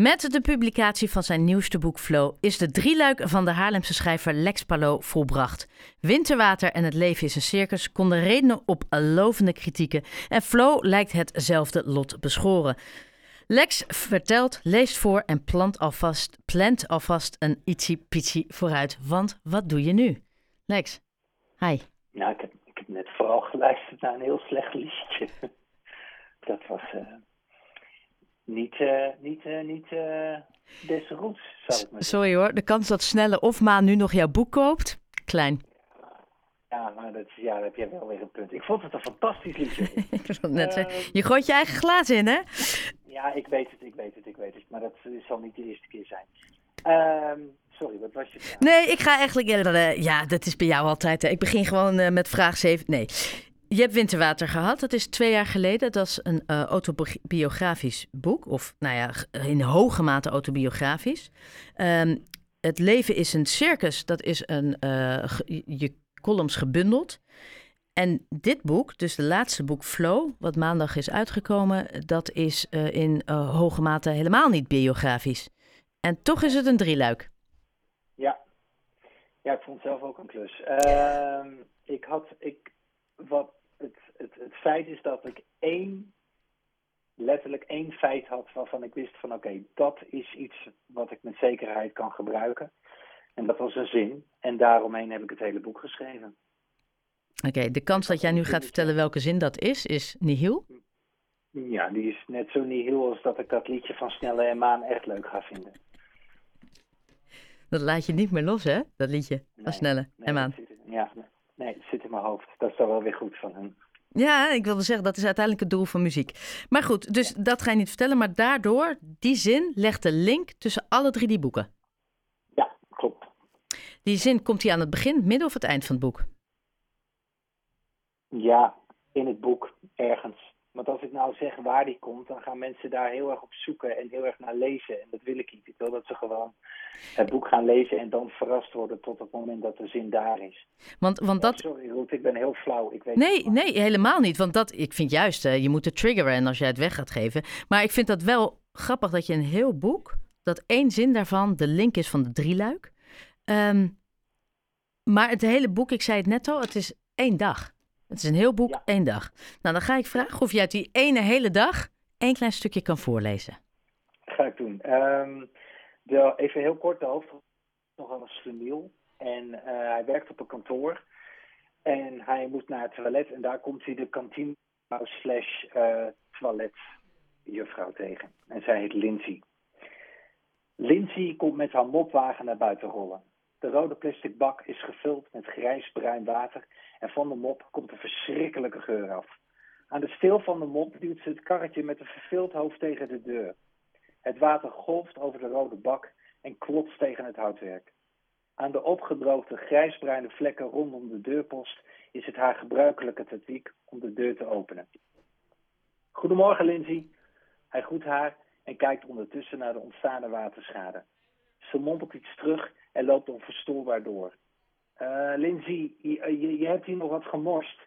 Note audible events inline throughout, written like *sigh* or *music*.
Met de publicatie van zijn nieuwste boek Flow is de drieluik van de Haarlemse schrijver Lex Pallo volbracht. Winterwater en het leven is een circus konden redenen op lovende kritieken en Flow lijkt hetzelfde lot beschoren. Lex vertelt, leest voor en plant alvast, plant alvast een vooruit. Want wat doe je nu? Lex, hi. Nou, ik heb, ik heb net vooral geluisterd naar een heel slecht liedje. *laughs* Dat was... Uh niet, uh, niet, uh, niet uh, des roots, zou ik maar Sorry hoor, de kans dat Snelle of Maan nu nog jouw boek koopt, klein. Ja, maar dat, ja, daar heb jij wel weer een punt. Ik vond het een fantastisch liedje. *laughs* net je gooit je eigen glaas in, hè? Ja, ik weet het, ik weet het, ik weet het. Maar dat zal niet de eerste keer zijn. Ehm, sorry, wat was je vraag? Nee, ik ga eigenlijk... ja, dat is bij jou altijd. Hè. Ik begin gewoon met vraag 7. Nee. Je hebt Winterwater gehad. Dat is twee jaar geleden. Dat is een uh, autobiografisch boek. Of nou ja, in hoge mate autobiografisch. Um, het leven is een circus. Dat is een, uh, je columns gebundeld. En dit boek, dus de laatste boek Flow, wat maandag is uitgekomen, dat is uh, in hoge mate helemaal niet biografisch. En toch is het een drieluik. Ja, ja ik vond het zelf ook een klus. Ehm, ik had, ik, wat, het, feit is dat ik één, letterlijk één feit had waarvan ik wist van oké, dat is iets wat ik met zekerheid kan gebruiken. En dat was een zin. En daaromheen heb ik het hele boek geschreven. Oké, de kans dat jij nu gaat vertellen welke zin dat is, is nihil? Ja, die is net zo nihil als dat ik dat liedje van Snelle en Maan echt leuk ga vinden. Dat laat je niet meer los, hè? Dat liedje van Snelle en Maan. Ja, Nee, het zit in mijn hoofd. Dat is dan wel weer goed van hem. Ja, ik wilde zeggen, dat is uiteindelijk het doel van muziek. Maar goed, dus dat ga je niet vertellen. Maar daardoor, die zin legt de link tussen alle drie die boeken. Ja, klopt. Die zin, komt die aan het begin, midden of het eind van het boek? Ja, in het boek, ergens. Want als ik nou zeg waar die komt, dan gaan mensen daar heel erg op zoeken en heel erg naar lezen. En dat wil ik niet. Ik wil dat ze gewoon het boek gaan lezen en dan verrast worden tot het moment dat de zin daar is. Want, want dat... Oh, sorry Ruth, ik ben heel flauw. Ik weet nee, nee, helemaal niet. Want dat, ik vind juist, uh, je moet het triggeren en als jij het weg gaat geven. Maar ik vind dat wel grappig dat je een heel boek, dat één zin daarvan de link is van de drieluik. Um, maar het hele boek, ik zei het net al, het is één dag. Het is een heel boek, één dag. Nou, dan ga ik vragen of je uit die ene hele dag één klein stukje kan voorlezen. Ga ik doen. Um, de, even heel kort, de hoofd nogal een slemiel. En uh, hij werkt op een kantoor. En hij moet naar het toilet. En daar komt hij de kantine slash uh, toiletjuffrouw tegen. En zij heet Lindsay. Lindsay komt met haar mopwagen naar buiten rollen. De rode plastic bak is gevuld met grijs-bruin water en van de mop komt een verschrikkelijke geur af. Aan de steel van de mop duwt ze het karretje met een verveeld hoofd tegen de deur. Het water golft over de rode bak en klotst tegen het houtwerk. Aan de opgedroogde grijsbruine vlekken rondom de deurpost is het haar gebruikelijke tactiek om de deur te openen. Goedemorgen, Lindsay. Hij groet haar en kijkt ondertussen naar de ontstaande waterschade. Ze mompelt iets terug en loopt onverstoorbaar door. Uh, Lindsay, je, hebt hier nog wat gemorst.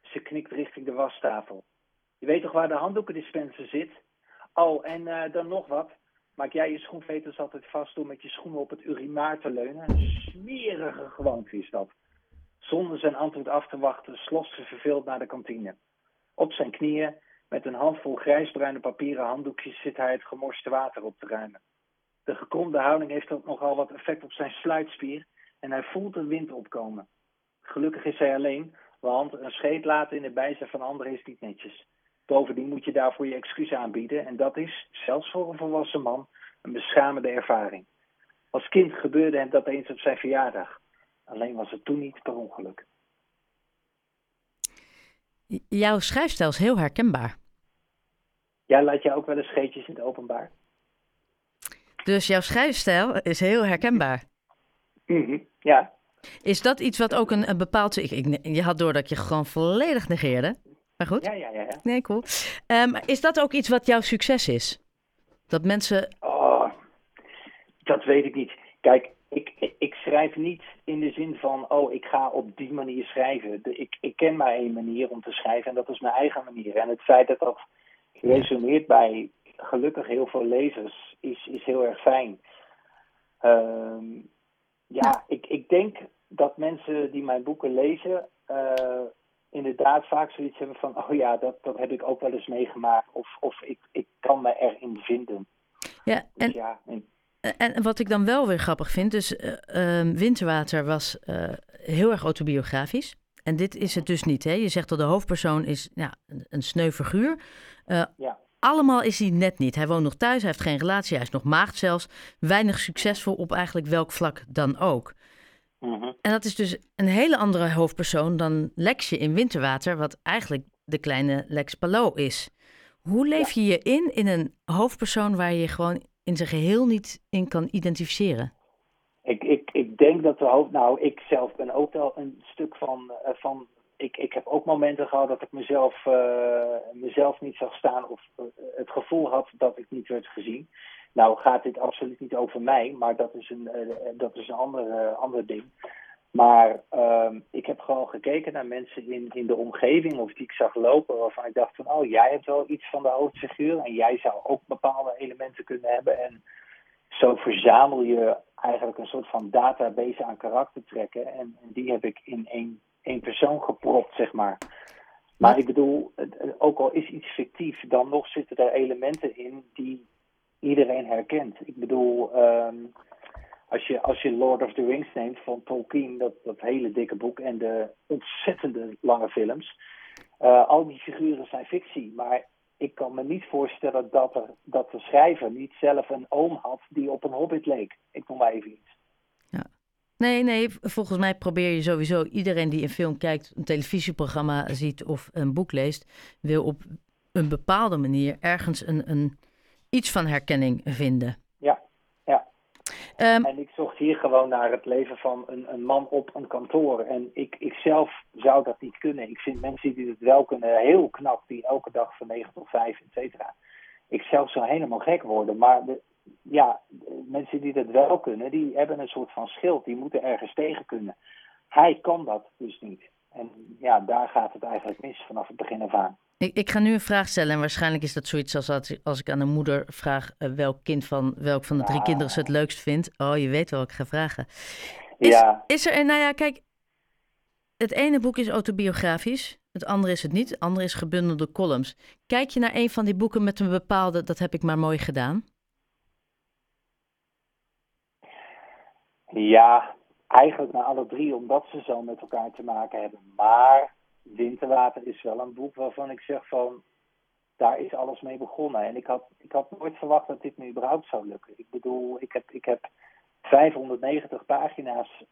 Ze knikt richting de wastafel. Je weet toch waar de handdoekendispenser zit? Oh, en uh, dan nog wat. Maak jij je schoenveters altijd vast door met je schoenen op het urinaar te leunen? Een smerige gewoonte is dat. Zonder zijn antwoord af te wachten, sloft ze verveeld naar de kantine. Op zijn knieën, met een handvol grijsbruine papieren handdoekjes, zit hij het gemorste water op te ruimen. De gekromde houding heeft ook nogal wat effect op zijn sluitspier en hij voelt de wind opkomen. Gelukkig is hij alleen, want een scheet laten in de bijzijn van anderen is niet netjes. Bovendien moet je daarvoor je excuus aanbieden en dat is, zelfs voor een volwassen man, een beschamende ervaring. Als kind gebeurde hem dat eens op zijn verjaardag. Alleen was het toen niet per ongeluk. Jouw schrijfstijl is heel herkenbaar. Ja, laat je ook wel eens scheetjes in het openbaar? Dus jouw schrijfstijl is heel herkenbaar. Mm Ja. Is dat iets wat ook een, een bepaald... Ik, je had door dat je gewoon volledig negeerde. Maar goed. Ja, ja, ja. ja. Nee, cool. Um, is dat ook iets wat jouw succes is? Dat mensen... Oh, dat weet ik niet. Kijk, ik, ik schrijf niet in de zin van... oh, ik ga op die manier schrijven. Ik, ik ken maar één manier om te schrijven en dat is mijn eigen manier. En het feit dat dat resoneert bij gelukkig heel veel lezers is, is heel erg fijn. Ehm, ja, ik, ik denk dat mensen die mijn boeken lezen, uh, inderdaad vaak zoiets hebben van, oh ja, dat, dat heb ik ook wel eens meegemaakt. Of, of ik, ik kan me erin vinden. Ja, dus en, ja, en, wat ik dan wel weer grappig vind, dus uh, Winterwater was uh, heel erg autobiografisch. En dit is het dus niet. Hè? Je zegt dat de hoofdpersoon is ja, een sneu figuur. Ja. Allemaal is hij net niet. Hij woont nog thuis, hij heeft geen relatie, hij is nog maagd zelfs. Weinig succesvol op eigenlijk welk vlak dan ook. Mhm. En dat is dus een hele andere hoofdpersoon dan Lexje in Winterwater, wat eigenlijk de kleine Lex Palou is. Hoe leef je je in in een hoofdpersoon waar je je gewoon in zijn geheel niet in kan identificeren? Ik, ik, ik denk dat de hoofd. Nou, ik zelf ben ook wel een stuk van. Uh, van ik, ik heb ook momenten gehad dat ik mezelf, uh, mezelf niet zag staan of uh, het gevoel had dat ik niet werd gezien. Nou gaat dit absoluut niet over mij, maar dat is een, dat is een ander, ander ding. Maar uh, ik heb gewoon gekeken naar mensen in, in de omgeving of die ik zag lopen, waarvan ik dacht van, oh, jij hebt wel iets van de hoofdfiguur en jij zou ook bepaalde elementen kunnen hebben. En zo verzamel je eigenlijk een soort van database aan karaktertrekken en, en die heb ik in één, één persoon gepropt, zeg maar. Maar ik bedoel, ook al is iets fictief, dan nog zitten er elementen in die iedereen herkent. Ik bedoel, um, als je, als je Lord of the Rings neemt van Tolkien, dat, dat hele dikke boek en de ontzettende lange films. Uh, al die figuren zijn fictie, maar ik kan me niet voorstellen dat, er, dat de schrijver niet zelf een oom had die op een hobbit leek. Ik noem maar even iets. Ja. Nee, nee, volgens mij probeer je sowieso iedereen die een film kijkt, een televisieprogramma ziet of een boek leest, wil op een bepaalde manier ergens een, een, iets van herkenning vinden. Um, en ik zocht hier gewoon naar het leven van een, een man op een kantoor. En ik, ik zelf zou dat niet kunnen. Ik vind mensen die het wel kunnen heel knap, die elke dag van 9 tot 5, et cetera. Ik zelf zou helemaal gek worden. Maar de, ja, mensen die dat wel kunnen, die hebben een soort van schild. Die moeten ergens tegen kunnen. Hij kan dat dus niet. En ja, daar gaat het eigenlijk mis vanaf het begin af aan. Ik, ik, ga nu een vraag stellen en waarschijnlijk is dat zoiets als als, als ik aan een moeder vraag uh, welk kind van welk van de drie kinderen ze het leukst vindt. Oh, je weet wel, ik ga vragen. Is, ja. is er, nou ja, kijk, het ene boek is autobiografisch, het andere is het niet, het andere is gebundelde columns. Kijk je naar een van die boeken met een bepaalde, dat heb ik maar mooi gedaan? Ja, eigenlijk naar alle drie, omdat ze zo met elkaar te maken hebben. Maar Winterwater is wel een boek waarvan ik zeg van, daar is alles mee begonnen. En ik had, ik had nooit verwacht dat dit nu überhaupt zou lukken. Ik bedoel, ik heb, ik heb 590 pagina's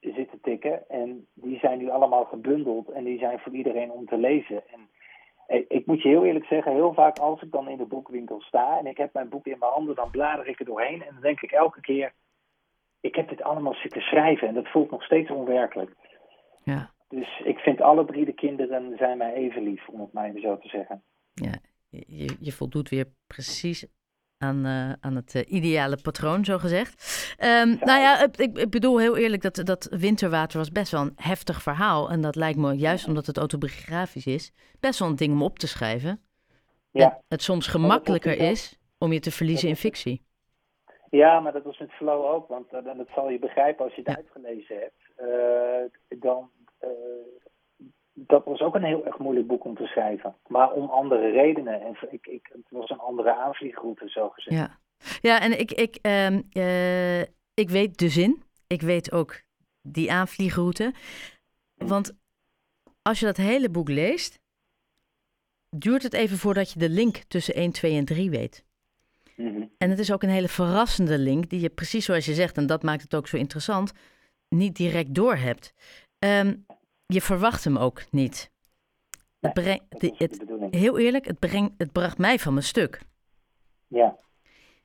zitten tikken en die zijn nu allemaal gebundeld en die zijn voor iedereen om te lezen. En ik moet je heel eerlijk zeggen, heel vaak als ik dan in de boekwinkel sta en ik heb mijn boek in mijn handen, dan blader ik er doorheen en dan denk ik elke keer, ik heb dit allemaal zitten schrijven en dat voelt nog steeds onwerkelijk. Ja. Dus ik vind alle drie de kinderen zijn mij even lief, om het maar even zo te zeggen. Ja, je, je voldoet weer precies aan, uh, aan het uh, ideale patroon, zo gezegd. Um, nou ja, ik, ik, bedoel heel eerlijk, dat, dat Winterwater was best wel een heftig verhaal. En dat lijkt me, juist omdat het autobiografisch is, best wel een ding om op te schrijven. Ja. Het soms gemakkelijker is om je te verliezen in fictie. Ja, maar dat was met Flow ook, want uh, dat zal je begrijpen als je het uitgelezen hebt. dan, uh, dat was ook een heel erg moeilijk boek om te schrijven. Maar om andere redenen. En ik, ik, het was een andere aanvliegroute, zo gezegd. Ja, ja en ik, ik, um, uh, ik weet de zin. Ik weet ook die aanvliegroute. Want als je dat hele boek leest, duurt het even voordat je de link tussen 1, 2 en 3 weet. Mhm. En het is ook een hele verrassende link, die je precies zoals je zegt, en dat maakt het ook zo interessant, niet direct door hebt. Um, je verwacht hem ook niet. het heel eerlijk, het, brengt, het bracht mij van mijn stuk. Ja.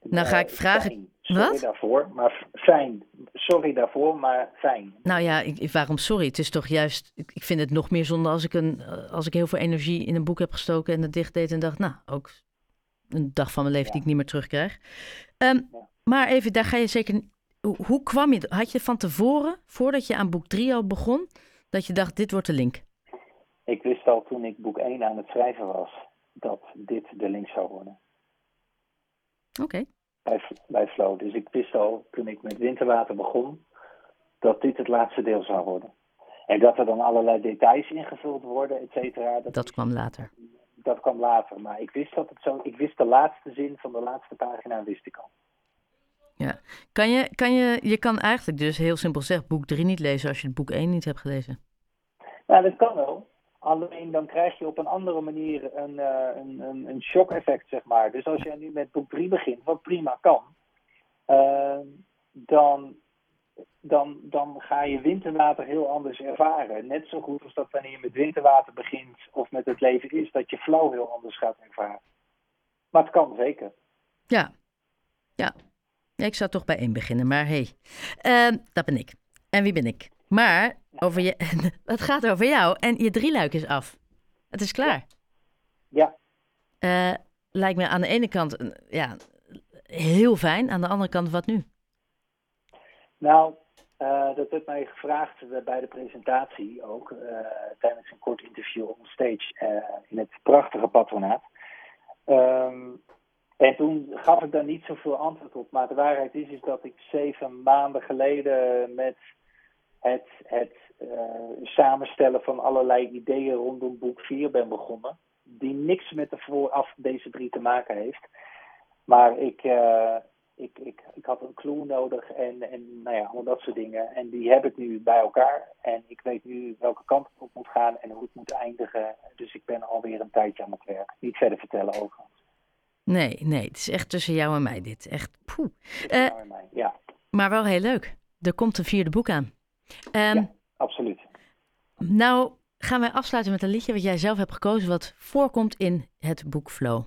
Nou ga ik eh, vragen. Sorry Wat? daarvoor, maar fijn. Sorry daarvoor, maar fijn. Nou ja, ik, waarom sorry? Het is toch juist. Ik, ik vind het nog meer zonde als ik, een, als ik heel veel energie in een boek heb gestoken en het dicht deed en dacht, nou, ook een dag van mijn leven die ik niet meer terugkrijg. Um, Maar even, daar ga je zeker. Hoe, kwam je? Had je van tevoren, voordat je aan boek 3 al begon, dat je dacht, dit wordt de link? Ik wist al toen ik boek 1 aan het schrijven was, dat dit de link zou worden. Oké. Bij, bij Flow. Dus ik wist al toen ik met winterwater begon dat dit het laatste deel zou worden. En dat er dan allerlei details ingevuld worden, et cetera. Dat, kwam later. Dat kwam later. Maar ik wist dat het zo. Ik wist de laatste zin van de laatste pagina, wist ik al. Ja. Kan je, kan je, je kan eigenlijk dus heel simpel zeggen boek 3 niet lezen als je het boek 1 niet hebt gelezen. Nou, dat kan wel. Alleen dan krijg je op een andere manier een, uh, een, een, een shock-effect, zeg maar. Dus als je nu met boek 3 begint, wat prima kan, uh, dan, dan, dan ga je winterwater heel anders ervaren. Net zo goed als dat wanneer je met winterwater begint of met het leven is, dat je flow heel anders gaat ervaren. Maar het kan zeker. Ja, ja. ik zou toch bij één beginnen, maar hé, hey. uh, dat ben ik. En wie ben ik? Maar over je, *laughs* het gaat over jou en je drieluik is af. Het is klaar. Ja. Uh, lijkt me aan de ene kant ja, heel fijn, aan de andere kant wat nu? Nou, uh, dat werd mij gevraagd bij de presentatie ook, uh, tijdens een kort interview on stage in het prachtige patronaat. Um, en toen gaf ik daar niet zoveel antwoord op. Maar de waarheid is, is dat ik zeven maanden geleden met het, het uh, samenstellen van allerlei ideeën rondom boek 4 ben begonnen. Die niks met de vooraf deze drie te maken heeft. Maar ik, uh, ik, ik, ik had een clue nodig en, en nou ja, al dat soort dingen. En die heb ik nu bij elkaar. En ik weet nu welke kant het op moet gaan en hoe het moet eindigen. Dus ik ben alweer een tijdje aan het werk. Niet verder vertellen overigens. Nee, nee, het is echt tussen jou en mij dit. Echt poeh. Uh, jou en mij, ja. Maar wel heel leuk. Er komt een vierde boek aan. Um, ja, absoluut. Nou gaan wij afsluiten met een liedje wat jij zelf hebt gekozen, wat voorkomt in het boek Flow.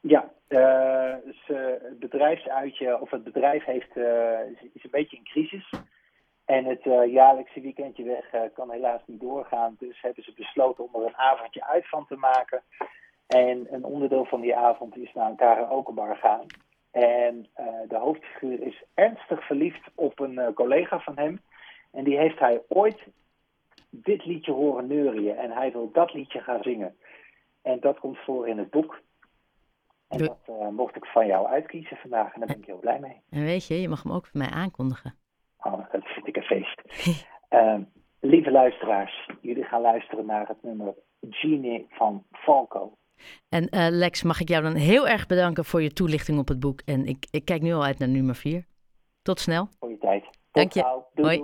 Ja, uh, het bedrijfsuitje, of het bedrijf heeft, uh, is, een beetje in crisis. En het jaarlijkse weekendje weg kan helaas niet doorgaan. Dus hebben ze besloten om er een avondje uit van te maken. En een onderdeel van die avond is naar een karaokebar gaan. En de hoofdfiguur is ernstig verliefd op een collega van hem. En die heeft hij ooit dit liedje horen neurien. En hij wil dat liedje gaan zingen. En dat komt voor in het boek. En dat uh, mocht ik van jou uitkiezen vandaag. En daar ben ik heel blij mee. En weet je, je mag hem ook voor mij aankondigen. Oh, dat vind ik een feest. uh, *laughs* lieve luisteraars, jullie gaan luisteren naar het nummer Genie van Falco. En uh, Lex, mag ik jou dan heel erg bedanken voor je toelichting op het boek. En ik, ik kijk nu al uit naar nummer 4. Tot snel. Voor je tijd. Tot Dank je. Doei.